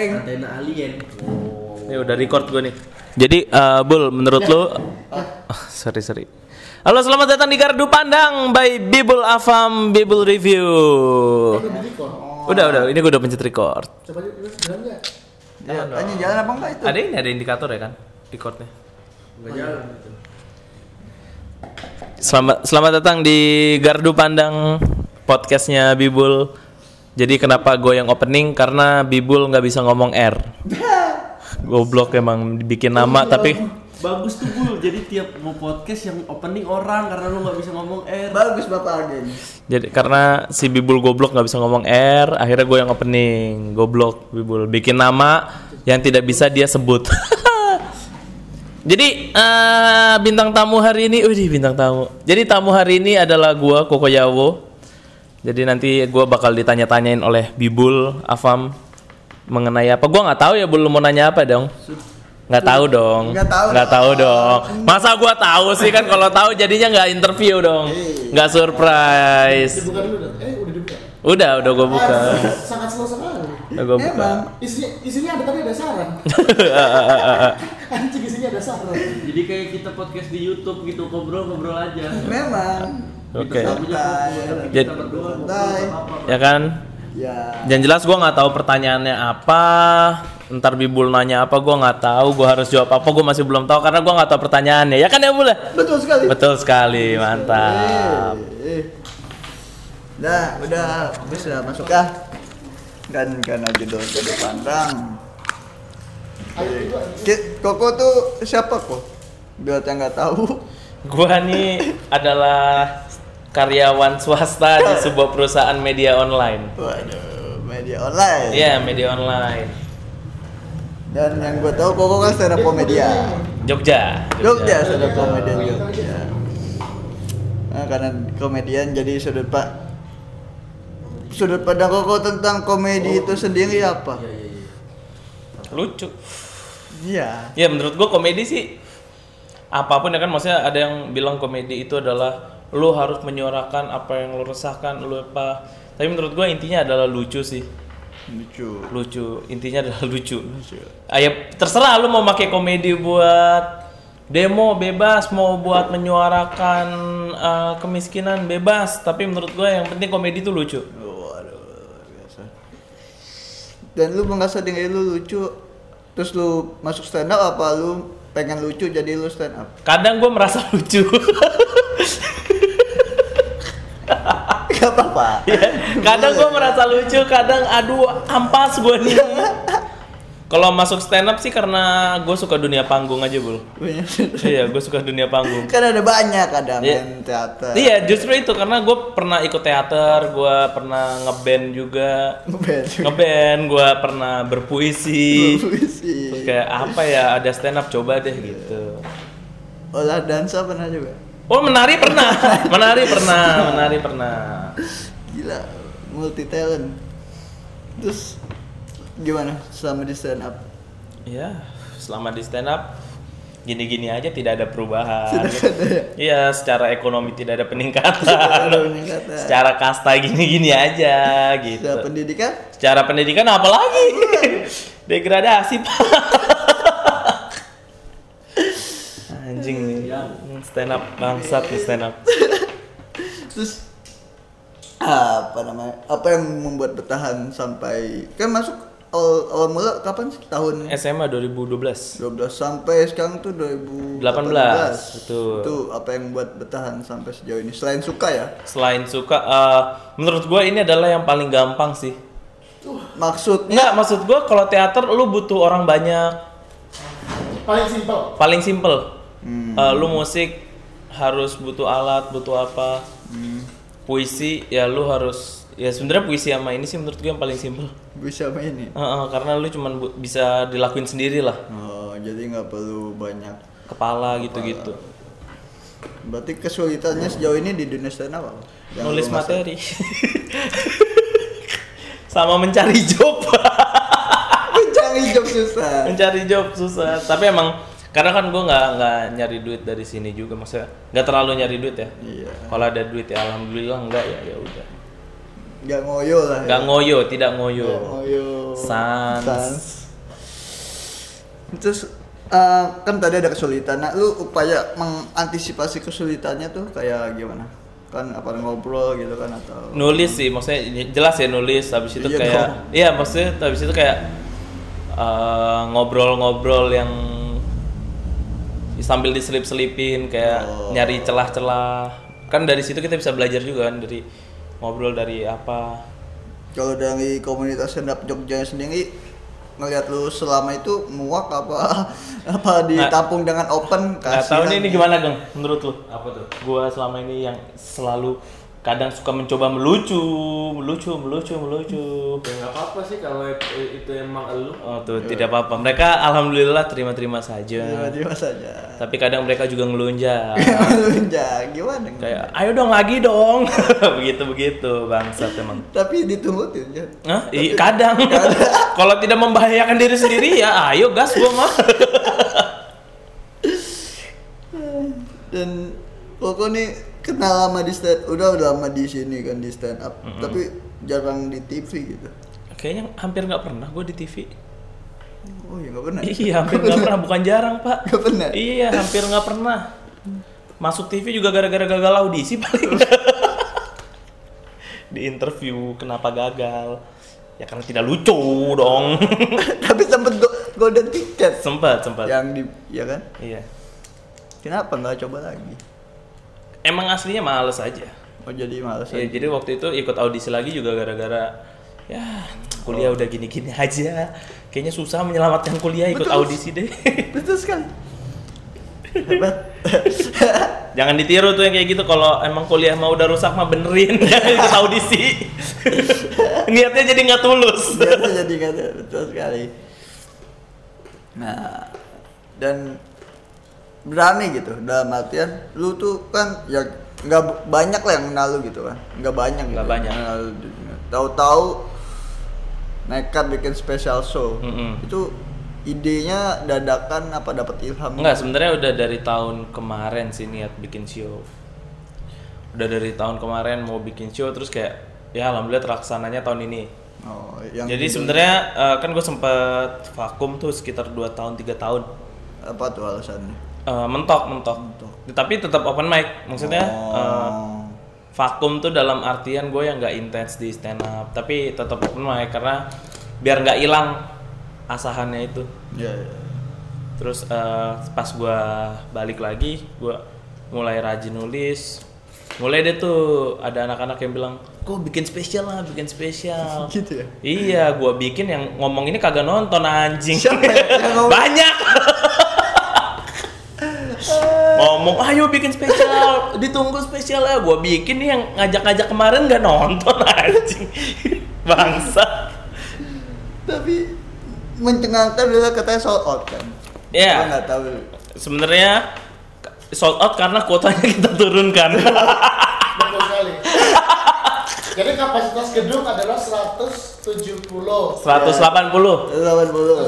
antena alien Ini udah record gue nih. Jadi eh, Bul, menurut lu Ah, sorry sorry. Halo, selamat datang di Gardu Pandang by Bibul Afam Bibul Review. Udah, udah, ini gue udah pencet record. coba jalan nggak Ya, tanya jalan apa enggak itu? Ada ini ada indikator ya kan? Recordnya. nggak jalan Selamat selamat datang di Gardu Pandang podcastnya Bibul. Jadi kenapa gue yang opening? Karena Bibul nggak bisa ngomong R. Goblok emang bikin nama tapi bagus tuh bul jadi tiap mau podcast yang opening orang karena lu nggak bisa ngomong R Bagus Bapak Agen. Jadi karena si Bibul goblok nggak bisa ngomong R, akhirnya gue yang opening. Goblok Bibul bikin nama yang tidak bisa dia sebut. Jadi eh, bintang tamu hari ini, wih bintang tamu. Jadi tamu hari ini adalah gue Koko Yawo. Jadi nanti gue bakal ditanya-tanyain oleh Bibul, Afam mengenai apa? Gue nggak tahu ya, lu mau nanya apa dong? Nggak tahu dong. Nggak tahu Nggak tahu dong. Masa gue tahu sih kan kalau tahu jadinya nggak interview dong. Nggak surprise. dibuka dulu dong eh udah dibuka Udah, udah gue buka. sangat slow sekali Udah gue buka. Emang isinya isinya ada tapi ada saran anjing isinya ada saran jadi kayak kita podcast di YouTube gitu ngobrol ngobrol aja memang Oke. santai. Jadi-. Ya kan? Ya. Yang jelas gue nggak tahu pertanyaannya apa. Ntar Bibul nanya apa gue nggak tahu. Gue harus jawab apa gue masih belum tahu karena gue nggak tahu pertanyaannya. Ya kan ya ya? Betul sekali. Betul sekali, mantap. Eh, eh. Dah, udah masuk kah? Dan karena judul jadi pandang. Koko tuh siapa kok? Buat yang nggak tahu. Gue nih adalah karyawan swasta di sebuah perusahaan media online. Waduh, media online. Iya, media online. Dan yang gue tahu Koko kan stand up komedia. Jogja. Jogja stand up komedian Jogja. Nah, karena komedian jadi sudut pak sudut pandang Koko tentang komedi itu sendiri apa? Lucu. Iya. Ya menurut gua komedi sih apa pun ya kan maksudnya ada yang bilang komedi itu adalah lu harus menyuarakan apa yang lu resahkan lu apa. Tapi menurut gua intinya adalah lucu sih. Lucu. lucu. Intinya adalah lucu. Ah, ya terserah lu mau pakai komedi buat demo bebas. Mau buat menyuarakan eh, kemiskinan bebas. Tapi menurut gua yang penting komedi itu lucu. Waduh, biasa. Dan lu merasa diri lu lucu, terus lu masuk stand up apa lu pengen lucu jadi lu stand up? kadang gua merasa lucu Gak apa-apa. Ya, kadang gue merasa lucu, kadang aduh ampas gue nih. Kalau masuk stand up sih karena gue suka dunia panggung aja bul. iya, gue suka dunia panggung. kan ada banyak ada Iya. main teater. Iya, justru itu karena gue pernah ikut teater, gue pernah ngeband juga, Ngeband. ngeband, gue pernah berpuisi. Puisi. Terus kayak apa ya, ada stand up coba deh gitu. Olah dansa pernah juga. Oh menari pernah, menari pernah, menari pernah. Gila, multi talent. Terus gimana selama di stand up? Ya, selama di stand up gini-gini aja tidak ada perubahan. Tidak ada ya? Iya, secara ekonomi tidak ada peningkatan. Tidak ada peningkatan. secara kasta gini-gini aja gitu. Secara pendidikan? Secara pendidikan apa lagi? Degradasi, Pak. Anjing nih. Stand up bangsat nih stand up. Terus apa namanya? Apa yang membuat bertahan sampai kan masuk awal, awal mula kapan sih? Tahun SMA 2012. 12 sampai sekarang tuh 2018. 18, betul. Itu apa yang buat bertahan sampai sejauh ini? Selain suka ya? Selain suka eh, menurut gua ini adalah yang paling gampang sih. Maksudnya Enggak, maksud gua kalau teater lu butuh orang banyak. paling simpel Paling simple. Hmm. Eh, lu musik harus butuh alat, butuh apa. hmm, Puisi ya lu harus ya sebenarnya puisi sama ini sih menurut gua yang paling simple. bisa main ini. Eh, eh, karena lu cuman bisa dilakuin sendiri lah. Oh, jadi nggak perlu banyak. Kepala gitu-gitu. Berarti kesulitannya sejauh ini di dunia stand up apa? Yang Nulis materi. sama mencari job. Mencari job susah. mencari job susah. Tapi emang karena kan gue nggak nggak nyari duit dari sini juga maksudnya nggak terlalu nyari duit ya Iya. kalau ada duit ya alhamdulillah enggak ya ya udah nggak ngoyo lah. nggak ya. ngoyo tidak ngoyo Nggak ngoyo. Sans. Sans. Terus eh, kan tadi ada kesulitan. Nah, lu upaya mengantisipasi kesulitannya tuh kayak gimana? Kan apa ngobrol gitu kan atau nulis sih maksudnya jelas ya nulis habis itu Iya kayak dong. iya maksudnya habis itu kayak eh, ngobrol-ngobrol yang sambil diselip-selipin kayak Oh. nyari celah-celah. Kan dari situ kita bisa belajar juga kan dari ngobrol dari apa. Kalau dari komunitas stand up Jogja sendiri ngelihat lu selama itu muak apa apa ditampung dengan open nggak tahu nih ini kasihan. gimana Gang menurut lu? Apa tuh? Gua selama ini yang selalu kadang suka mencoba melucu melucu melucu melucu. Ya nggak apa-apa sih kalau itu, itu emang elu. oh tuh tidak apa-apa. Mereka alhamdulillah terima-terima saja. Tiba-tiba saja. Tapi kadang mereka juga ngelunjak. Ya gimana kayak ayo dong lagi dong. Begitu begitu bangsat emang. Tapi ditungguin ya Hah? Iya, kadang. Kalau tidak membahayakan diri sendiri ya ayo gas gua mah. Dan pokoknya nih kenal lama di stand udah udah lama di sini kan di stand up. Tapi jarang di TV gitu. Kayaknya hampir nggak pernah gue di TV oh ya nggak pernah? Iya hampir nggak pernah. Bukan jarang pak. Nggak pernah? iya hampir nggak pernah. Masuk TV juga gara-gara gagal audisi paling di interview kenapa gagal? Ya karena tidak lucu dong. Tapi sempet go- golden ticket. Sempat sempat yang di ya kan? Iya. Kenapa nggak coba lagi emang aslinya males aja oh jadi males Ya, aja. jadi waktu itu ikut audisi lagi juga gara-gara ya kuliah udah gini-gini aja. Kayaknya susah menyelamatkan kuliah ikut Betul. audisi deh. betul sekali hebat Jangan ditiru tuh yang kayak gitu kalau emang kuliah mau udah rusak mah benerin ikut audisi. Niatnya jadi nggak tulus. biasa jadi kata betul sekali nah dan berani gitu dalam artian lu tuh kan ya nggak banyak lah yang kenal lu gitu kan nggak banyak gitu Nggak banyak. di dunia. tahu-tahu nekat bikin special show Mm-mm. itu idenya dadakan apa dapat ilham Enggak, sebenarnya udah dari tahun kemarin sih niat bikin show. Udah dari tahun kemarin mau bikin show terus kayak ya alhamdulillah terlaksananya tahun ini. oh, yang Jadi sebenarnya eh, kan gue sempet vakum tuh sekitar 2 tahun 3 tahun. apa tuh alasannya Eh, mentok, mentok Tapi tetap open mic. Maksudnya oh. vakum tuh dalam artian gue yang nggak intens di stand up, tapi tetap open mic karena biar nggak hilang asahannya itu. ya, ya. Terus eh, pas gue balik lagi, gue mulai rajin nulis. Mulai deh tuh ada anak-anak yang bilang, kok bikin spesial lah, bikin spesial. gitu ya Iya, gua bikin yang ngomong ini kagak nonton anjing. Siapa ya? Banyak. Ngomong, ayo bikin spesial, ditunggu spesial ya. Gua bikin nih yang ngajak-ngajak kemarin nggak nonton anjing. Bangsa. tapi mencengangkan adalah katanya sold out kan Iya. Gua nggak tahu Sebenarnya sold out karena kuotanya kita turunkan. Betul sekali. Jadi kapasitas gedung adalah 170. 180 180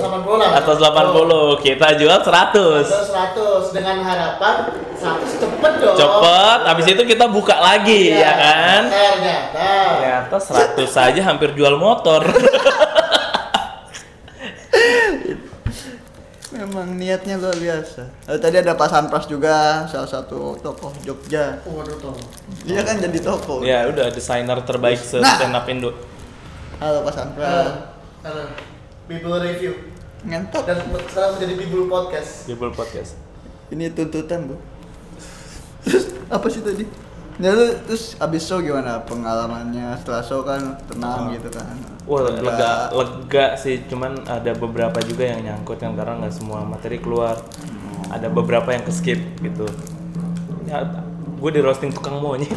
180 lah. atau 80 kita jual 100 Atau 100 dengan harapan 100 cepet dong. cepet habis itu kita buka lagi Iya, ya kan Ternyata. ternyata 100 saja hampir jual motor memang niatnya luar biasa Eh, tadi ada Pak Sanpras juga salah satu tokoh Jogja Waduh tuh. dia kan jadi tokoh ya udah desainer terbaik se Nah. stand up Indo halo Pak Sanpras Halo. Halo. Bibul review. Ngentot dan sekarang menjadi Bibul podcast. Bibul podcast. Ini tuntutan bu. Terus apa sih tadi? Ya lu terus abis show gimana? Pengalamannya setelah show kan tenang gitu kan. Wah Ada- lega lega sih. Cuman ada beberapa juga yang nyangkut kan karena nggak semua materi keluar. Ada beberapa yang ke skip gitu. Ya gue di roasting tukang monyet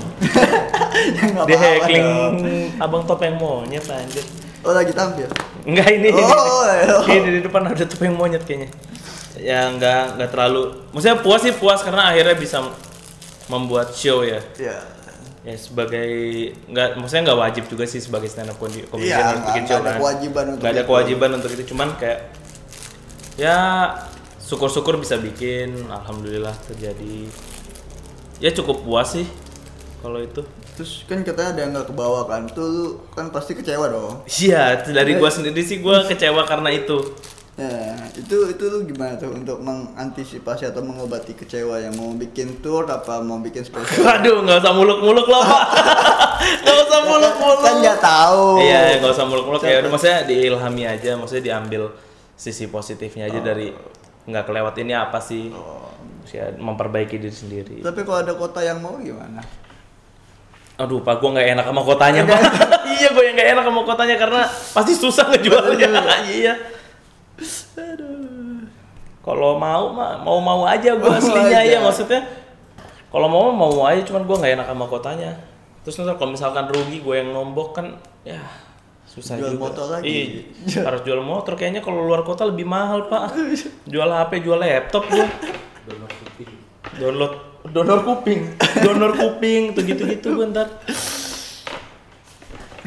ya nggak di heckling abang topeng monyet anjir oh lagi tampil Enggak ini. Oh, iya. ini di depan ada topeng monyet kayaknya. Ya enggak enggak terlalu. Maksudnya puas sih puas karena akhirnya bisa membuat show ya. ya Ya sebagai enggak maksudnya enggak wajib juga sih sebagai stand up comedy comedian Iya, harus nggak- bikin nggak show ada kan. kewajiban untuk Nggak ada itu. kewajiban untuk itu cuman kayak ya syukur-syukur bisa bikin alhamdulillah terjadi. Ya cukup puas sih. kalau itu. Terus kan katanya ada yang nggak kebawa kan, tuh lu kan pasti kecewa dong. Iya, dari gua sendiri sih gua kecewa karena itu. Ya, itu itu lu gimana tuh untuk mengantisipasi atau mengobati kecewa yang mau bikin tour apa mau bikin spesial? Waduh, nggak usah muluk-muluk lah pak. Nggak usah muluk-muluk. Kan nggak tahu. Iya, nggak usah muluk-muluk ya. Udah maksudnya diilhami aja, maksudnya diambil sisi positifnya aja dari nggak kelewat ini apa sih? Ya, memperbaiki diri sendiri. Tapi kalau ada kota yang mau gimana? Aduh, pak, gua nggak enak sama kotanya pak. iya, gua yang nggak enak sama kotanya karena pasti susah ngejualnya. iya. Aduh. Kalau mau mah mau mau aja Mau aslinya aja. ya maksudnya. Kalau mau mau mau aja, cuman gua nggak enak sama kotanya. Terus ntar kalau misalkan rugi gue yang nombok kan, ya susah Jual juga. motor lagi. Iya, harus jual motor. Kayaknya kalau luar kota lebih mahal pak. Jual HP, jual laptop gua. Download donor kuping, donor kuping, tuh gitu-gitu gue ntar.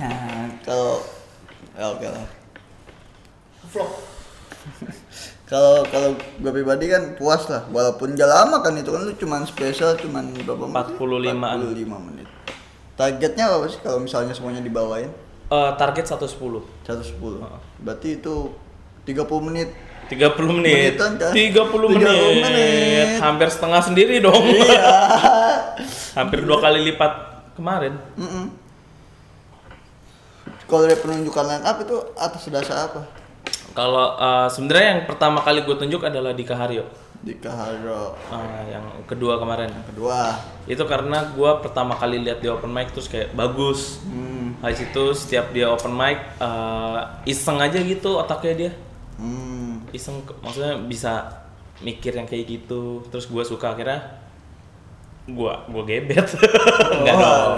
Nah, kalau ya oke lah. Vlog. Kalau kalau gue pribadi kan puas lah, walaupun gak lama kan itu kan lu cuman spesial cuman berapa menit? 45-an. 45 menit. Targetnya apa sih kalau misalnya semuanya dibawain? Eh, target 110 110. Berarti itu 30 menit. 30 menit. Menitan, kan? 30 menit. 30 menit. Hampir setengah sendiri dong. Iya. Hampir dua kali lipat kemarin. Mm-mm. Kalau dari penunjukan line up itu atas dasar apa? Kalau eh, sebenarnya yang pertama kali gue tunjuk adalah di Kaharyo. Di Kaharo Eh, yang kedua kemarin. kedua. Itu karena gue pertama kali lihat di open mic terus kayak bagus. Hmm. Habis itu setiap dia open mic eh, iseng aja gitu otaknya dia. Hmm. Iseng maksudnya bisa mikir yang kayak gitu. Terus gue suka akhirnya gue gue gebet. Nggak Oh. dong.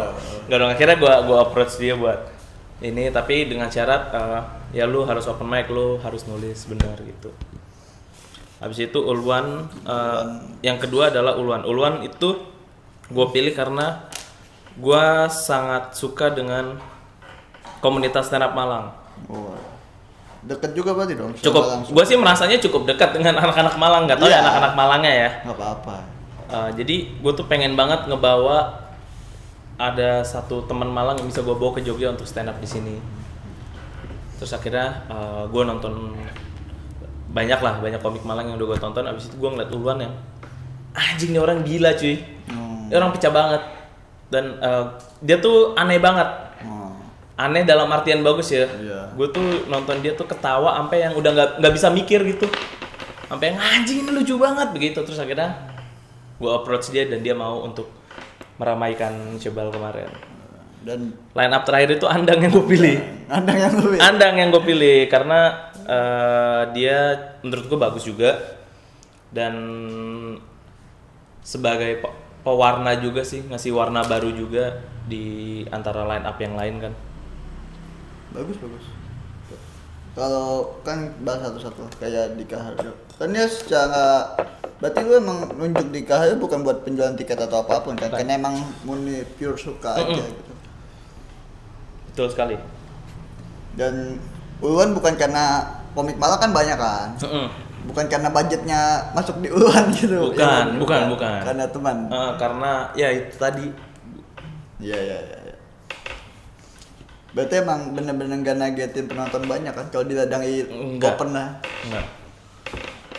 Nggak dong. Akhirnya gue gue approach dia buat ini tapi dengan syarat eh, ya lu harus open mic lu harus nulis benar gitu. Habis itu Ulwan eh, yang kedua adalah Ulwan. Ulwan itu gue pilih karena gue sangat suka dengan komunitas stand up Malang. Oh. Deket juga berarti dong. cukup gue sih merasanya cukup dekat dengan anak-anak Malang nggak tahu Iya. ya anak-anak Malangnya ya nggak apa-apa. Uh, jadi gue tuh pengen banget ngebawa ada satu teman Malang yang bisa gue bawa ke Jogja untuk stand up di sini terus akhirnya gue nonton banyak lah banyak komik Malang yang udah gue tonton abis itu gue ngeliat Ulwan yang anjing nih orang gila cuy Hmm. Orang pecah banget dan uh, dia tuh aneh banget. Aneh dalam artian bagus ya. Iya. Gue tuh nonton dia tuh ketawa sampai yang udah nggak nggak bisa mikir gitu. Sampai yang anjing ini lucu banget begitu terus akhirnya gue approach dia dan dia mau untuk meramaikan Cebal kemarin. Dan Line up terakhir itu Andang yang gue pilih. ada yang lebih. Andang yang gue pilih karena eh, dia menurut gue bagus juga dan sebagai pe- pewarna juga sih ngasih warna baru juga di antara line up yang lain kan. Bagus bagus. Kalau kan bahas satu-satu kayak di Kaharo. Kan dia secara berarti lu emang nunjuk di Kaharo bukan buat penjualan tiket atau apa pun kan? Karena emang murni pure suka aja gitu. Betul sekali. Dan Ulwan bukan karena komik malah kan banyak kan? Bukan karena budgetnya masuk di Ulwan gitu. Bukan, Ya, bukan, bukan. Karena teman. Eh, karena ya itu tadi Iya iya iya. Iya. Berarti emang bener-bener gak nagetin penonton banyak kan kalau diladangi Enggak. open lah. enggak.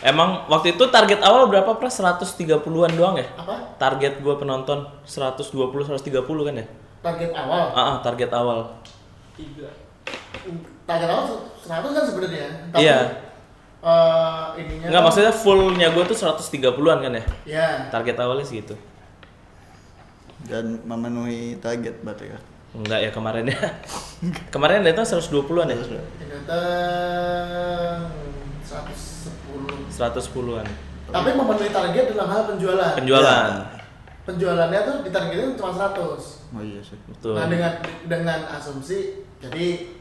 Emang waktu itu target awal berapa pras? 130-an doang ya? Apa? Target gua penonton 120 130 kan ya? Target awal. Ah, ah, target awal. Tiga. Target awal 100 kan sebenarnya. Tapi, Iya. eh, ininya. Enggak kan- maksudnya fullnya gua tuh 130-an kan ya? Ya. Target awalnya segitu. Dan memenuhi target berarti kan. Enggak ya kemarin ya. kemarin datang 120-an ya? Datang 110. 110-an. Tapi memenuhi target dalam hal penjualan. Penjualan. Penjualannya tuh ditargetin cuma 100. Oh iya sih. Betul. Nah dengan dengan asumsi jadi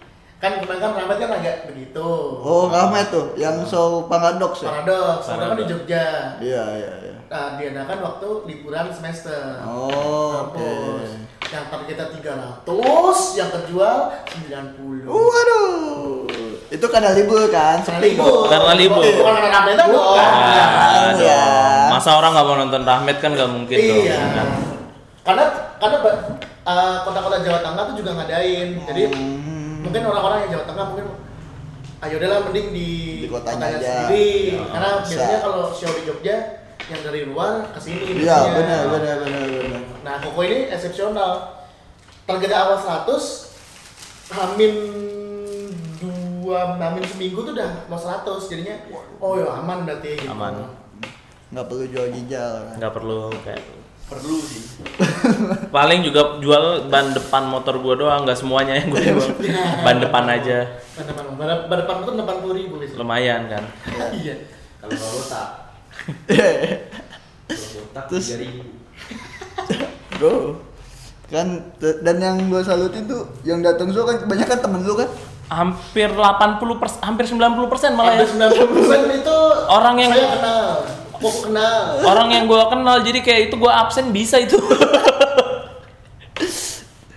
kan kemarin kan Rahmat kan agak begitu. Oh, Rahmat tuh yang show paradoks ya? Paradoks, karena kan di. Jogja. Iya iya iya. Nah, diadakan waktu liburan semester. Oh, oke. Kampus. Yang targetnya 300, yang terjual 90. Waduh. Itu karena libur kan? Karena Sepi libur. dong. Karena libur. Bukan karena Rahmat dong. Bukan. Ah, Iya. dong. Masa orang nggak mau nonton Rahmat kan nggak mungkin dong. Iya. kan? Karena karena ba- Jawa Tengah tuh juga ngadain. Jadi Hmm. Mungkin orang-orang yang Jawa Tengah mungkin ayo udahlah mending di, Di kotanya aja. sendiri. Ya, Karena bisa. biasanya kalau show di Jogja yang dari luar ke sini. Iya, biasanya. benar benar benar benar. Nah, Koko ini eksepsional. Target awal 100 Hamin dua Hamin seminggu tuh udah mau 100 jadinya oh ya aman berarti gitu. Aman. Nggak perlu jual ginjal. nggak perlu kayak Perlu sih. paling juga jual ban depan motor gua doang nggak semuanya yang gue jual ban depan aja Ban depan, ban ban depan itu 80 ribu biasanya. lumayan kan Iya. Kalau nggak botak, kalau botak Terus- tiga ribu. Bro. Kan dan yang gue salutin tuh yang datang show kan kebanyakan temen lu kan. hampir 80 persen hampir 90 persen malah ya Hampir 90% itu Orang yang- saya kenal. Koko kenal. orang yang gua kenal jadi kayak itu gua absen bisa itu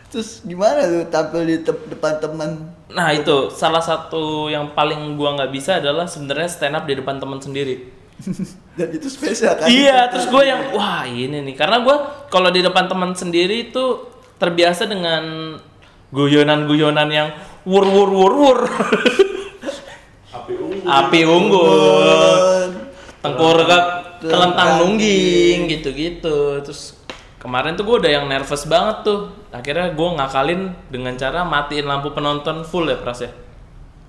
Terus gimana lu tampil di te- depan teman? nah itu salah satu yang paling gua nggak bisa adalah sebenarnya stand up di depan teman sendiri Dan itu spesial kan? iya terus gue yang wah ini nih karena gua kalau di depan teman sendiri itu terbiasa dengan guyonan-guyonan yang wur wur wur wur Api ungu. api unggul tengkorak kelentang nungging gitu-gitu terus kemarin tuh gue udah yang nervous banget tuh akhirnya gue ngakalin dengan cara matiin lampu penonton full ya pras ya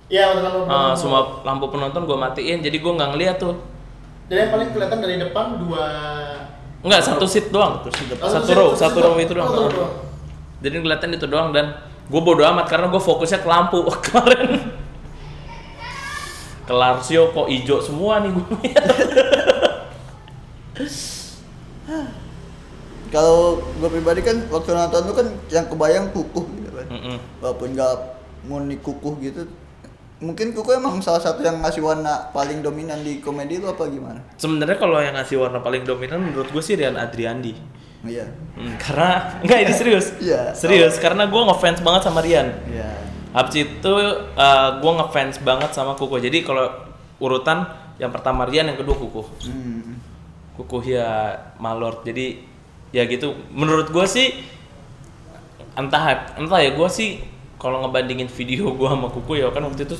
Iya, betul betul. Ah, semua lampu penonton gue matiin jadi gue nggak ngeliat tuh Jadi yang paling kelihatan dari depan dua Enggak, satu seat doang. Satu seat Oh, Satu row, satu row doang. itu doang. Oh, satu row. Jadi kelihatan itu doang dan gue bodo amat karena gue fokusnya ke lampu kemarin. Kelar show kok ijo semua nih gue. Kalau gue pribadi kan waktu nonton lu kan yang kebayang kukuh gitu kan. Mm-mm. Walaupun nggak murni kukuh gitu. Mungkin kukuh emang salah satu yang ngasih warna paling dominan di komedi lu apa gimana? Sebenarnya kalau yang ngasih warna paling dominan menurut gue sih Rian Adriandi. Iya. Hmm, karena enggak ini serius. Iya. Serius karena gue ngefans banget sama Rian. Iya. Habis itu uh, gue ngefans banget sama Kuko. Jadi kalau urutan yang pertama Rian, yang kedua Kuko. Hmm. Kukuh ya malort jadi ya gitu menurut gue sih entah entah ya gue sih kalau ngebandingin video gue sama Kuku ya kan waktu itu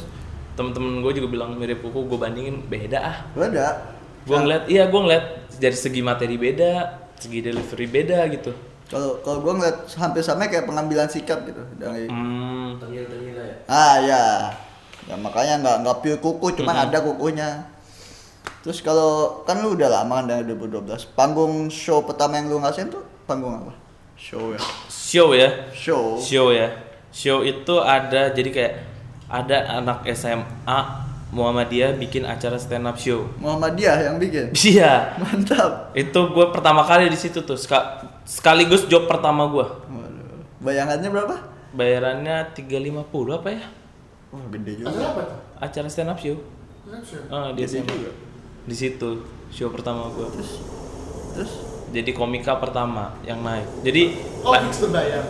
temen-temen gue juga bilang mirip Kuku gue bandingin beda ah ada? gue ngeliat iya gue ngeliat dari segi materi beda segi delivery beda gitu Kalau kalau gue ngeliat hampir sama kayak pengambilan sikap gitu dari hmm, ya. ah ya ya makanya nggak nggak pure kuku cuman ada kukunya. Terus kalau kan lu udah lama kan dari 2012 panggung show pertama yang lu ngasihin tuh panggung apa? Show ya. Show ya? Show. Show ya. Show itu ada jadi kayak ada anak SMA Muhammadiyah bikin acara stand up show. Muhammadiyah yang bikin? Iya. Mantap. Itu gue pertama kali di situ tuh Ska- sekaligus job pertama gue bayangannya berapa? Bayarannya 350 apa ya? Wah gede juga. Acara apa tuh? acara stand up show. Ah di Gede SMA juga. di situ show pertama gue terus? Jadi komika pertama yang naik. Jadi Oh, fix berbayar.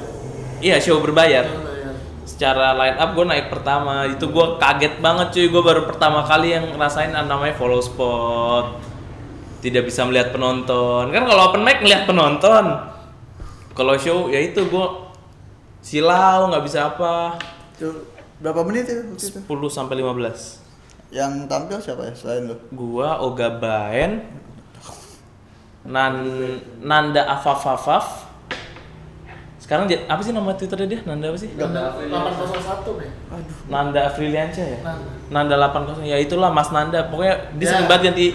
iya show berbayar. Berbayar. secara line up gue naik pertama. Itu gue kaget banget cuy. Gue baru pertama kali yang ngerasain namanya follow spot tidak bisa melihat penonton. Kan kalau open mic ngeliat penonton. Kalau show ya itu gue silau nggak bisa apa. Berapa menit itu waktu itu? 10 sampai 15 yang tampil siapa ya selain lu? Gua Oga Baen Nan Nanda Afafafaf. Sekarang apa sih nama twitternya dia? Nanda apa sih? Nanda 801 nih. aduh. Nanda Afriliansyah ya? Nanda. Nanda 80 ya itulah Mas Nanda. Pokoknya dia Ya. sering banget ganti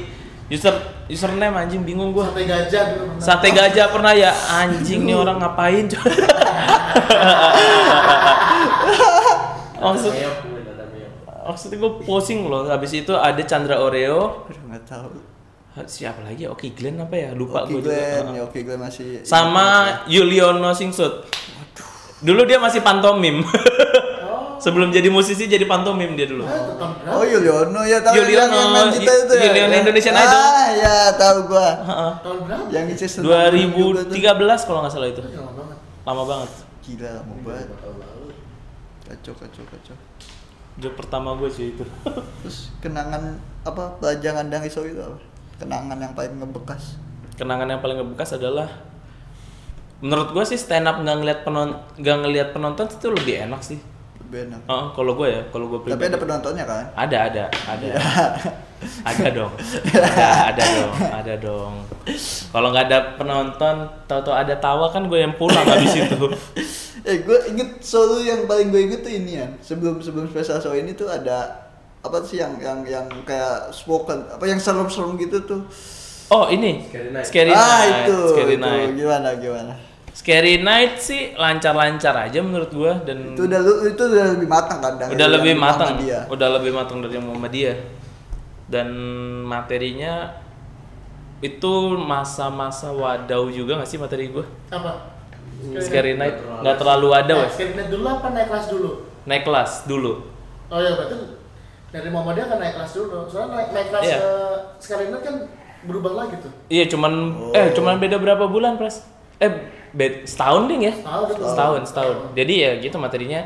user username anjing bingung gua. Sate gajah dulu. pernah. sate gajah pernah ya? Anjing nih orang ngapain coba maksud maksudnya gue posing loh habis itu ada Chandra Oreo. Nggak tahu. Siapa lagi Oki Glenn apa ya? Lupa Oke gue juga. Glenn Heeh. ya Oke Glenn masih sama Yuliono Singsut. Dulu dia masih pantomim sebelum jadi musisi jadi pantomim dia dulu Ah, berapa? Oh Yuliono ya tahu Yuliono, yang main kita itu ya. Yuliono Ya. Indonesian Idol. Ah ya tahu gua. Heeh. Tahun berapa? Yang tuh. 2013 kalau nggak salah itu Lama banget. lama banget Gila lama banget. Kacau kacau kacau. job pertama gue sih itu Terus kenangan apa pelajaran dari show itu apa? Kenangan yang paling ngebekas. kenangan yang paling ngebekas adalah menurut gue sih stand up nggak ngeliat penon nggak ngeliat penonton itu lebih enak sih Lebih enak. Oh, kalau gue ya kalau gue Tapi pribadi. ada penontonnya kan? ada ada ada. Ada dong. Ada ada dong ada dong. Kalau nggak ada penonton tahu-tahu ada tawa kan gue yang pulang habis itu. Eh gue inget solo yang paling gue inget tuh ini ya. Sebelum sebelum special show ini tuh ada apa sih yang yang yang kayak spoken apa yang serem-serem gitu tuh? Oh ini. Scary Night. scary ah night itu scary itu. night gimana gimana scary night sih lancar-lancar aja menurut gue dan itu udah itu udah lebih matang kan dari udah lebih matang dia udah lebih matang dari yang Muhammadiyah dan materinya itu masa-masa wadau juga gak sih materi gue Apa? scary night nggak terlalu wadau Nah, ya Scary Night dulu apa naik kelas dulu? naik kelas dulu Oh iya berarti dari Muhammadiyah kan naik kelas dulu. Soalnya naik, naik kelas Iya. eh, Scary Night kan berubah lagi tuh. iya cuman eh cuman beda berapa bulan pres eh bed, setahun ding ya Setahun itu. setahun setahun jadi ya gitu materinya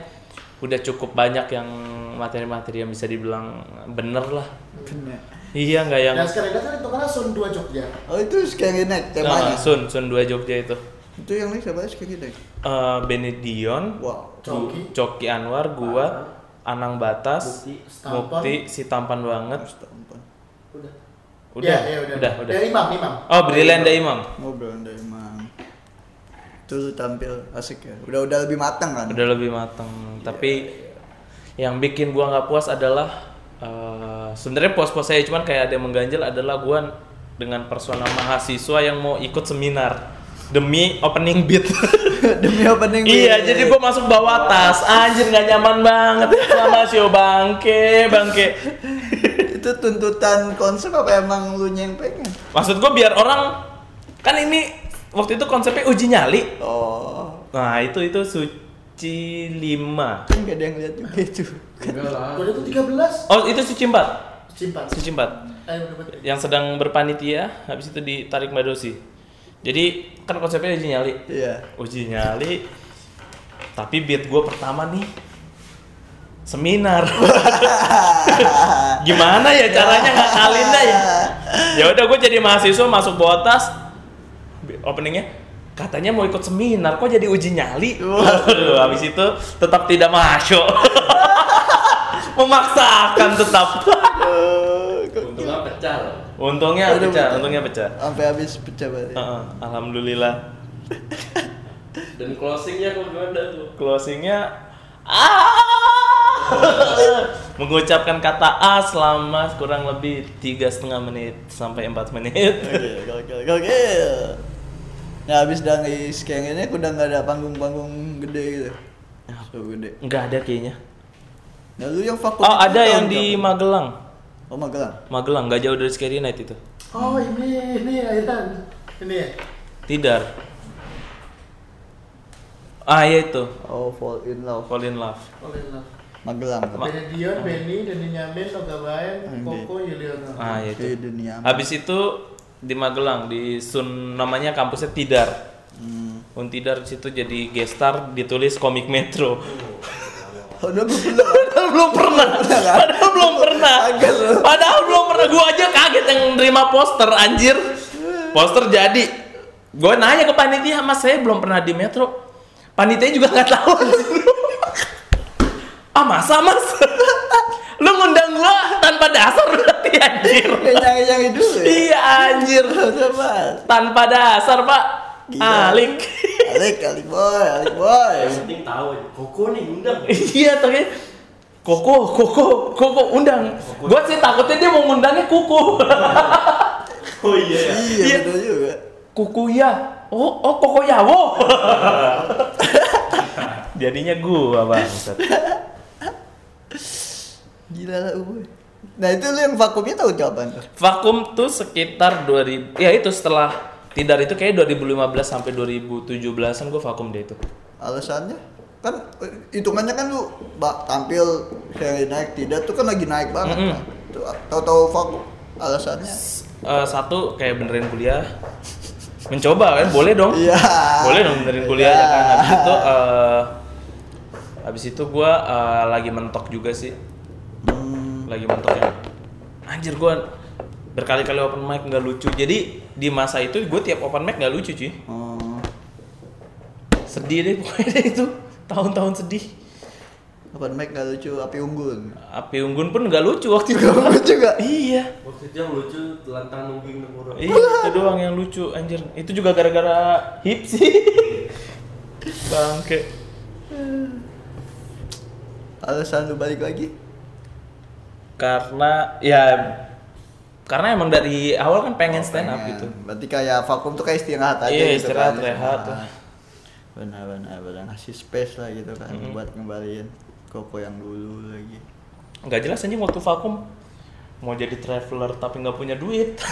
udah cukup banyak yang materi-materi yang bisa dibilang bener lah Bener. iya nggak yang Dan Scary Night kan itu kan Sun 2 Jogja. oh itu scary night temanya Nah, Sun Sun 2 Jogja itu itu yang lain siapa scary night Eh Benedion wow Coki. Coki Anwar, gua, Anang Batas, Mukti. Stampan. Mukti, si tampan banget. Astaga. Udah. Udah, Ya, ya, udah, udah. Ya, Imam, Imam. Oh, Brilliant da Imam. ngobrol anda emang lu tampil asik ya udah udah lebih matang kan Udah lebih matang. Tapi yang bikin gua nggak puas adalah eh, sebenarnya puas-puas saya cuman kayak ada yang mengganjal adalah gua dengan persona mahasiswa yang mau ikut seminar demi opening beat. demi opening iya, beat. jadi gua masuk bawa tas. Anjir nggak nyaman banget sama show bangke, bangke. itu tuntutan konsep apa emang lu yang pengen Maksud gue biar orang kan ini waktu itu konsepnya uji nyali. oh Nah itu itu suci lima. kan gak ada yang lihat juga itu Enggak lah. Udah itu 13. Oh itu suci empat. Simpan. Suci empat. Ayo bener-bener. Yang sedang berpanitia habis itu ditarik madosi. Jadi kan konsepnya uji nyali. iya Uji nyali. Tapi beat gue pertama nih seminar. Gimana ya caranya ngakalin dah ya? Ya udah gue jadi mahasiswa masuk bawa tas openingnya katanya mau ikut seminar kok jadi uji nyali. Waduh, habis itu tetap tidak masuk. Memaksakan tetap. Untungnya pecah loh. Untungnya Udah pecah, pecah. untungnya pecah. sampai habis pecah balik Heeh, Alhamdulillah. Dan closingnya kok gimana tuh? Closingnya ah mengucapkan kata A selama kurang lebih tiga setengah menit sampai empat menit. Oke, gokil, gokil. Nah, habis dari skeng ini udah nggak ada panggung-panggung gede gitu. So gede. Enggak ada kayaknya. Nah, lu yang vakum Oh ada yang di kapan? Magelang. Oh, Magelang. Magelang nggak jauh dari Scary Night itu. Oh ini, ini Aidan. Ini ya? Tidar. Ah iya itu. Oh, Fall in Love. Fall in Love. Oleh Love. Magelang. Ma- Benny Dion, Benny, Denny Nyamin, Noga Bayan, Anjing. Koko, Yuliono. Ah iya itu. dunia. Habis itu di Magelang di Sun namanya kampusnya Tidar. Hmm. Untidar di situ jadi gestar ditulis komik Metro. Oh, udah gue bilang. Padahal belum pernah. Padahal belum pernah. Padahal belum pernah. Gua aja kaget yang nerima poster anjir. Poster jadi. Gue nanya ke panitia, mas saya belum pernah di Metro. Panitia juga nggak tahu. ah masa mas? Lu ngundang gua tanpa dasar anjir. Kayak yang itu dulu ya. iya anjir. Tanpa dasar pak. Gila. Alik. Alik, alik boy, alik boy. Yang penting tahu. Koko nih undang. iya tapi Koko, Koko, Koko undang. Gua sih takutnya dia mau ngundangnya Kuku. Oh iya ya. Iya, Iya. betul juga. Kuku ya. Oh, oh Koko Yawo. Jadinya gua bangsat. Gila lah, boy. Nah, itu lu yang vakumnya tahu kapan tuh? Vakum tuh sekitar 2000 ya itu setelah Tidar itu kayak 2015 sampai 2017-an gua vakum deh itu. Alasannya kan eh, hitungannya kan lu bak tampil kayak naik tidak tuh kan lagi naik banget Mm-mm. kan. Tuh tahu-tahu vakum alasannya. Eh, satu kayak benerin kuliah. Mencoba kan, boleh dong. Iya. Boleh dong benerin kuliah ya kan. Habis itu eh habis itu gua eh, lagi mentok juga sih. Hmm, lagi mentok yang anjir gue berkali-kali open mic nggak lucu jadi di masa itu gue tiap open mic nggak lucu cuy oh. sedih deh pokoknya itu tahun-tahun sedih Open mic gak lucu, api unggun. api unggun pun nggak lucu waktu itu Gak lucu gak? iya Waktu itu yang lucu telantang nungging nengoro. iya itu doang yang lucu anjir itu juga gara-gara hip sih bangke Alasan lu balik lagi? Karena ya karena emang dari awal kan pengen stand up Pengen. gitu Berarti kayak vakum tuh kayak istirahat aja Iya, gitu istirahat, kan. rehat. Nah, Benar benar benar ngasih space lah gitu kan Mm-hmm. buat ngembaliin koko yang dulu lagi. nggak jelas anjing waktu vakum mau jadi traveler tapi nggak punya duit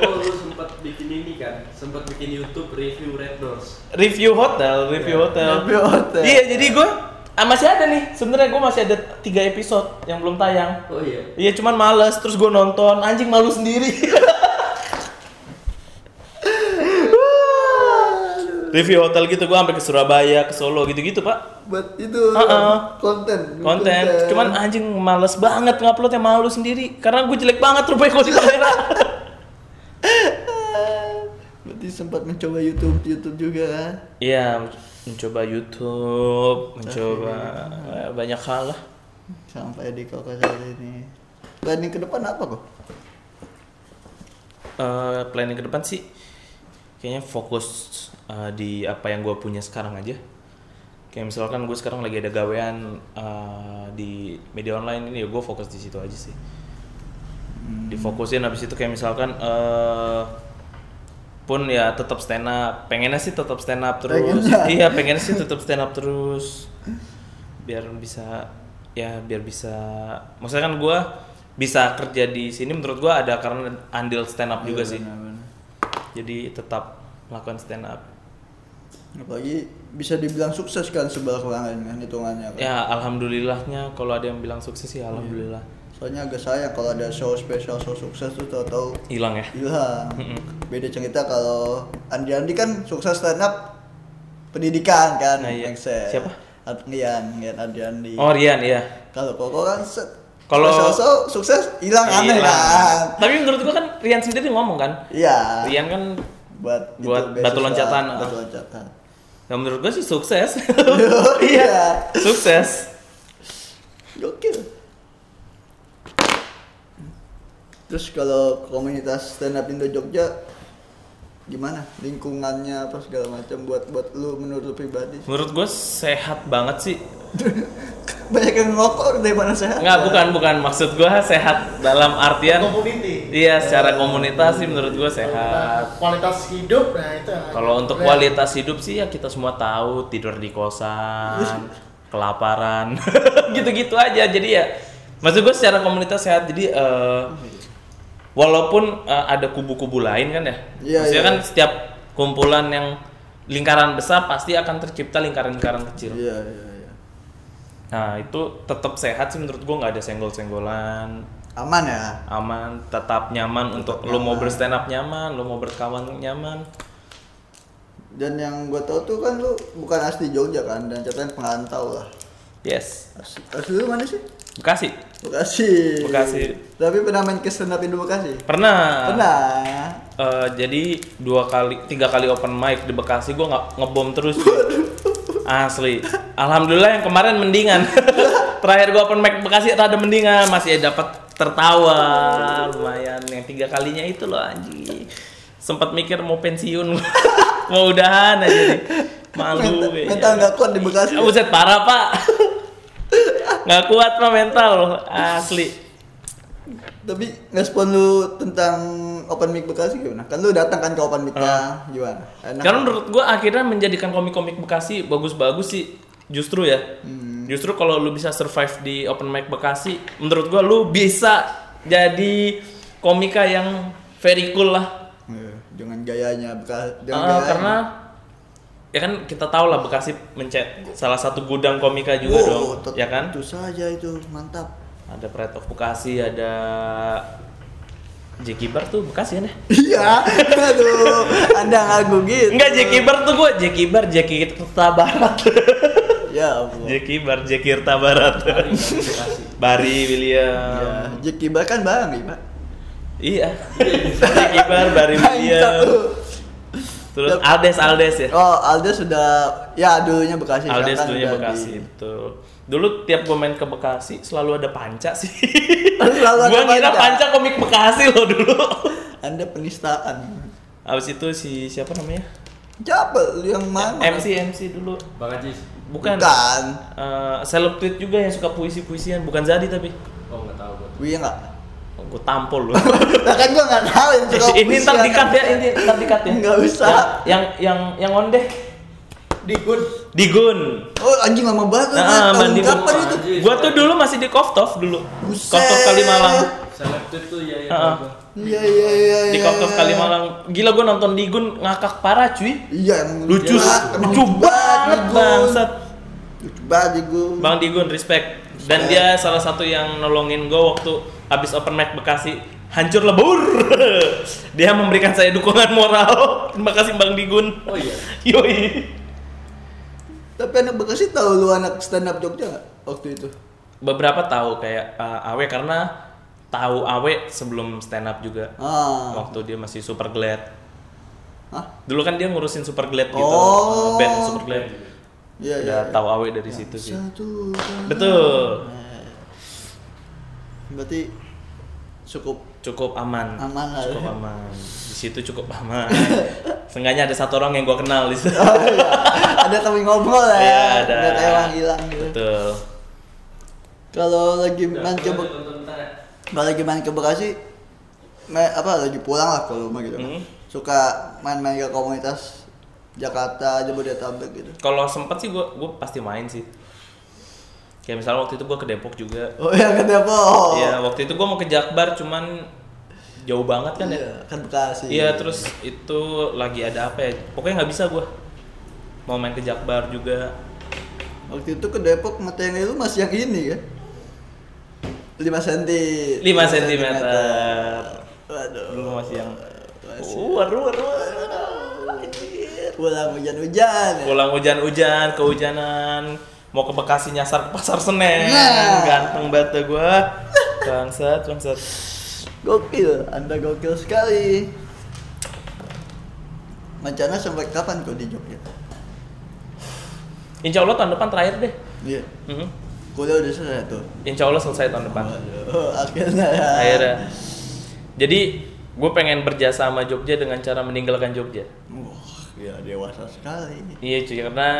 Oh lu sempat bikin ini kan? Sempat bikin YouTube review Red Doors. review hotel review hotel Review hotel. iya jadi gue ah, masih ada nih. Sebenarnya gue masih ada tiga episode yang belum tayang. Oh iya. iya cuman males terus gue nonton. Anjing malu sendiri. Review hotel gitu gue sampai ke Surabaya ke Solo gitu-gitu pak. Buat itu Uh-uh. konten. konten. Cuman anjing males banget nguploadnya malu sendiri. Karena gue jelek banget rupanya kalau di kamera. Berarti sempat mencoba YouTube YouTube juga kan? iya mencoba YouTube mencoba eh, banyak hal lah. Sampai di koko saat ini. Planning ke depan apa kok? Eh, planning ke depan sih kayaknya fokus eh, di apa yang gue punya sekarang aja. Kayak misalkan gue sekarang lagi ada gawean eh, di media online ini ya gue fokus di situ aja sih. Difokusin habis itu kayak misalkan eh pun ya tetap stand up. Pengennya sih tetap stand up terus. Pengennya. iya pengennya sih tetap stand up terus. Biar bisa ya biar bisa. Maksudnya kan gue bisa kerja di sini menurut gue ada karena andil stand up juga sih. Benar-benar. jadi tetap melakukan stand up. Apalagi bisa dibilang sukses kan sebelah kelangan kan hitungannya kan. ya alhamdulillahnya kalau ada yang bilang sukses sih alhamdulillah Soalnya agak sayang kalau ada show spesial show sukses tuh tahu-tahu hilang ya hilang. Beda cerita kalau Andi Andi kan sukses stand up pendidikan kan. Nah, iya. Siapa? Ngian, Ngian Andi Andi. oh Rian iya Kalau Koko kan set. Kalau- special show sukses hilang aneh kan. tapi menurut gua kan Rian sendiri ngomong kan Iya. Rian kan buat buat itu, batu loncatan. Batu loncatan. ya menurut gua sih sukses iya. sukses Gokil. Terus kalau komunitas stand up Indo Jogja gimana lingkungannya apa segala macam buat buat lu menurut lu pribadi menurut gua sehat banget sih banyak yang ngokor dari mana sehat Nggak, bukan, bukan. Maksud gua sehat dalam artian community Iya, secara komunitas sih menurut gua sehat. kualitas hidup nah itu Kalau untuk kualitas hidup sih ya kita semua tahu tidur di kosan, kelaparan, gitu-gitu aja. Jadi ya, maksud gue secara komunitas sehat. Jadi eh, walaupun eh, ada kubu-kubu lain kan ya, Iya, maksudnya iya. kan setiap kumpulan yang lingkaran besar pasti akan tercipta lingkaran-lingkaran kecil. iya iya iya Nah itu tetap sehat sih menurut gua nggak ada senggol-senggolan, aman ya aman, tetap nyaman untuk lo mau berstand up nyaman, lo mau berkawan nyaman. dan yang gue tau tuh kan lu bukan asli Jogja kan dan catatan pengantau lah Yes. asli, asli lu mana sih Bekasi. Bekasi Bekasi. tapi pernah main ke stand up Indo Bekasi Pernah. pernah Eh, jadi dua kali, tiga kali open mic di Bekasi gua nggak ngebom terus. Asli. Alhamdulillah yang kemarin mendingan. Terakhir gua open mic Bekasi rada mendingan, masih dapat tertawa lumayan. Yang tiga kalinya itu loh anjing. Sempat mikir mau pensiun, mau udahan aja nih. Malu. mental, kayaknya. mental nggak kuat di Bekasi Buset parah pak Nggak kuat pak mental Asli Tapi respon lu tentang open mic Bekasi gimana? Kan lu datang kan ke open mic-nya gimana? Enak. Karena menurut gua akhirnya menjadikan komik-komik Bekasi bagus-bagus sih Justru ya Justru kalau lu bisa survive di open mic Bekasi Menurut gua lu bisa jadi komika yang very cool lah Iya, dengan gayanya Bekasi, dengan Ah, gayanya. Karena ya kan kita tahu lah Bekasi mencet salah satu gudang komika juga Wow, dong ya kan Tentu saja itu mantap. ada Pride of Bekasi ada Jeki Bar tuh Bekasi kan ya Iya, aduh, anda ngaku gitu. Enggak Jeki Bar tuh gua Jeki Bar Jeki Tirta Barat Ya ampun. Jeki Bar Jeki Tirta Barat. Bari Ya, William Jeki Bar kan bang, Pak. Iya Jeki Bar Bari William. Terus Yap. Aldes Aldes ya. Oh, Aldo sudah ya dulunya Bekasi. Aldes dulunya Bekasi di- itu. Dulu tiap gue main ke Bekasi selalu ada panca sih. Selalu ada gua ngira panca. panca komik Bekasi loh dulu. Anda penistaan. Abis itu si siapa namanya? Siapa? Lu yang mana? MC MC dulu. Bang Ajis. Bukan. Bukan. Eh, seleb tweet juga yang suka puisi-puisian, bukan Zadi tapi. Oh nggak tahu gue. Wih enggak? Gue tampol loh. Lah kan gua enggak tahu yang suka ini ntar dikat ya, ini ntar dikat ya. Nggak usah. Yang yang yang onde Di good. Digun. Oh, anjing lama banget. Nah, Nah, tahun Bang kapan Digun. itu? Gua tuh dulu masih di Koftov dulu. Buset. Koftov Kalimalang. Seleb tweet tuh ya ya. Gua. Iya, iya, iya. Di iya, Koftov. Kalimalang. Gila gua nonton Digun ngakak parah cuy. Iya, emang Lucu, lucu banget Digun. bangsat. Lucu banget Digun. Bang Digun respect. Dan dia salah satu yang nolongin gue waktu habis open mic Bekasi hancur lebur. dia memberikan saya dukungan moral. Terima kasih Bang Digun. Oh iya. Yoi. Tapi anak Bekasi tahu lu anak stand up Jogja waktu itu? Beberapa tahu kayak uh, Awe karena tahu Awe sebelum stand up juga. Ah. Waktu dia masih super glad. Hah? Dulu kan dia ngurusin super glad gitu. Oh. Band super glad. Iya, iya. Udah iya. tahu Awe dari situ sih. Satu. Betul. Berarti cukup Cukup aman. Aman lah. Cukup aman. Di situ cukup aman. Seenggaknya ada satu orang yang gue kenal di situ. Oh, iya. ada temen ngobrol ya. Iya, ada. Nggak kayak orang hilang gitu. Betul. Kalau lagi main ke ya. kalau lagi main ke Bekasi me- apa lagi pulang lah kalau rumah gitu. Hmm. Suka main-main ke komunitas Jakarta, Jabodetabek gitu. Kalau sempet sih gue gue pasti main sih. Kayak misalnya waktu itu gue ke Depok juga. Oh ya ke Depok. Iya, waktu itu gue mau ke Jakbar cuman jauh banget kan ya. Iya, kan Bekasi. Iya, terus itu lagi ada apa ya? Pokoknya nggak bisa gue. Mau main ke Jakbar juga. Waktu itu ke Depok ngeteng lu masih yang ini kan? 5 cm. 5 cm. Waduh. Dulu masih yang Masih. War, war, war. Pulang hujan-hujan. ya. Pulang hujan-hujan, kehujanan, mau ke Bekasi nyasar ke pasar Senen. Nah. Ganteng banget gue. Bangsat, bangsat. Gokil, Anda gokil sekali. Rencana sampai kapan kau di Jogja? Insya Allah tahun depan terakhir deh. Iya. Mhm. Kuliah udah selesai tuh. Insya Allah selesai tahun depan. Oh, akhirnya ya. Akhirnya. Jadi gue pengen berjasa sama Jogja dengan cara meninggalkan Jogja. Wah, ya dewasa sekali. Iya cuy karena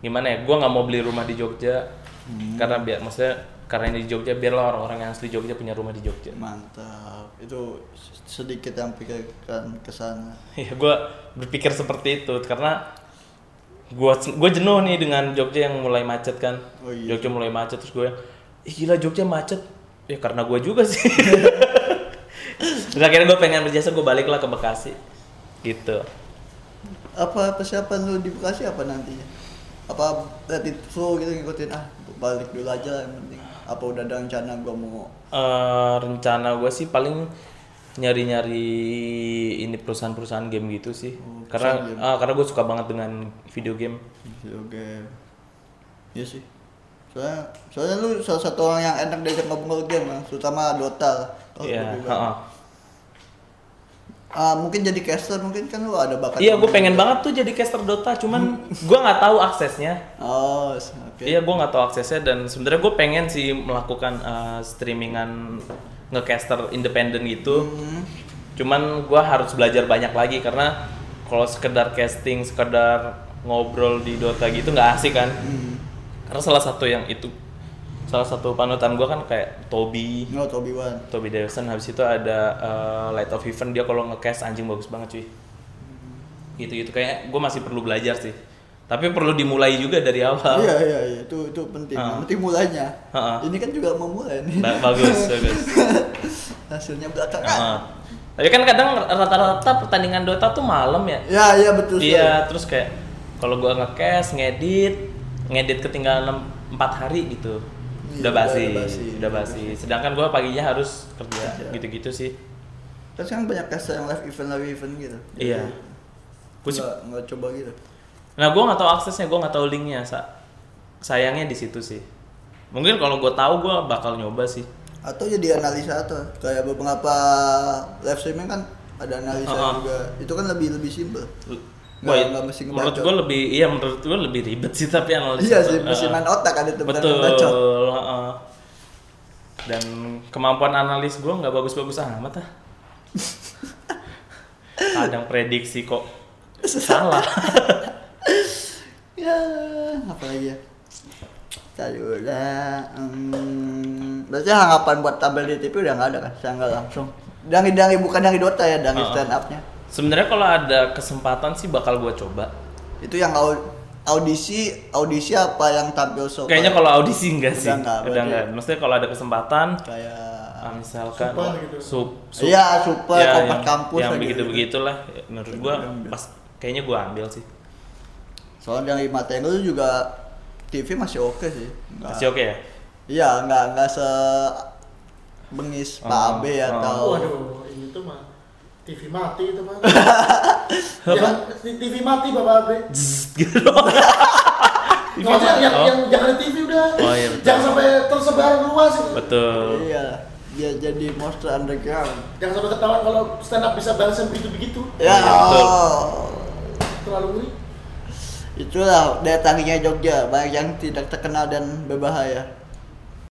gimana ya? Gue nggak mau beli rumah di Jogja karena biar maksudnya karena ini di Jogja biarlah orang-orang yang asli Jogja punya rumah di Jogja. Mantap. Itu sedikit yang pikirkan ke sana. Ya gue berpikir seperti itu karena gue gue jenuh nih dengan Jogja yang mulai macet kan. Oh iya. Jogja mulai macet terus gue, ih gila Jogja macet. Ya karena gue juga sih. Terus akhirnya gue pengen berjasa gue balik lah ke Bekasi. Gitu. Apa persiapan lu di Bekasi apa nantinya? Apa let it flow gitu ngikutin ah balik dulu aja lah yang penting. Apa udah ada rencana gua mau Eh, rencana gue sih paling nyari-nyari ini perusahaan-perusahaan game gitu sih. Oh, karena game. ah, karena gue suka banget dengan video game. video game? Iya sih. Soalnya, soalnya lu salah satu orang yang enak diajak ngobrol game, Bang. terutama Dota. Oh, Iya, Ah, mungkin jadi caster mungkin kan lu ada bakat. Iya, gue pengen banget tuh jadi caster Dota, cuman gue nggak tahu aksesnya. Oh, oke. Iya, gue nggak tahu aksesnya dan sebenarnya gue pengen sih melakukan eh, streamingan ngecaster independen gitu. Hmm. Cuman gue harus belajar banyak lagi karena kalau sekedar casting, sekedar ngobrol di Dota gitu nggak asik kan. Hmm. Karena salah satu yang itu, salah satu panutan gue kan kayak Toby, No, Toby Wan. Toby Davison. Habis itu ada eh, Light of Heaven dia kalau ngecast anjing bagus banget cuy. Gitu-gitu kayak gue masih perlu belajar sih. Tapi perlu dimulai juga dari awal. Iya, iya, iya, itu itu penting. Ah. Penting mulainya. Ah, ah. Ini kan juga mau mulai nih. Ba- bagus, bagus. Hasilnya belakangan. Heeh. Tapi kan kadang rata-rata pertandingan Dota tuh malam ya. Ya, iya betul. Iya, terus kayak kalau gua nge-cast, ngedit, ngedit ketinggalan 4 hari gitu. Iya, Udah basi, udah basi. udah basi. Sedangkan gua paginya harus kerja, Kerja. gitu-gitu sih. Kan sekarang banyak caster yang live event live event gitu. Jadi, Iya. Gua sih- nggak nggak coba gitu. Nah, gua nggak tahu aksesnya, gua nggak tahu linknya. Sa sayangnya di situ sih. Mungkin kalau gua tahu gua bakal nyoba sih. Atau jadi analisa atau kayak beberapa live streaming kan ada analisa Uh-uh. juga. Itu kan lebih lebih simpel. Wah, Nggak- mesti menurut gue lebih iya menurut gue lebih ribet sih tapi analisis Iya sih, tuh, mesti uh, main otak kan itu bukan betul bacot. uh-uh. dan kemampuan analis gue nggak bagus-bagus amat ah kadang prediksi kok salah Ya, apa lagi ya? Tadi udah. Hmm, berarti harapan buat tampil di TV udah nggak ada kan? Saya nggak langsung. Dangi-dangi bukan dangi Dota ya, dangi Uh-uh. stand up-nya. Sebenarnya kalau ada kesempatan sih bakal gue coba Itu yang au- audisi, audisi apa yang tampil show? kayaknya kalau audisi enggak sih Udah nggak, udah enggak maksudnya kalau ada kesempatan kayak ah, misalkan Super gitu. sup, sup Iya, super ya, yang, kampus yang begitu gitu. begitulah menurut gua pas kayaknya gua ambil sih Soalnya yang lima Tenggel juga TV masih oke sih. Nggak- masih oke ya Iya, nggak nggak se bengis Pak Oh, Abe oh. atau Waduh, ini tuh mah TV mati itu mah. Jangan TV mati Bapak Abe. Gitu Maksudnya yang, Oh. yang jangan di TV udah. Oh, iya, betul. jangan sampai tersebar luas itu. betul Iya, dia jadi monster underground. Jangan sampai ketahuan kalau stand up bisa balas yang begitu-begitu. Ya, iya, betul. Terlalu ngeri. itulah daya tariknya Jogja, banyak yang tidak terkenal dan berbahaya.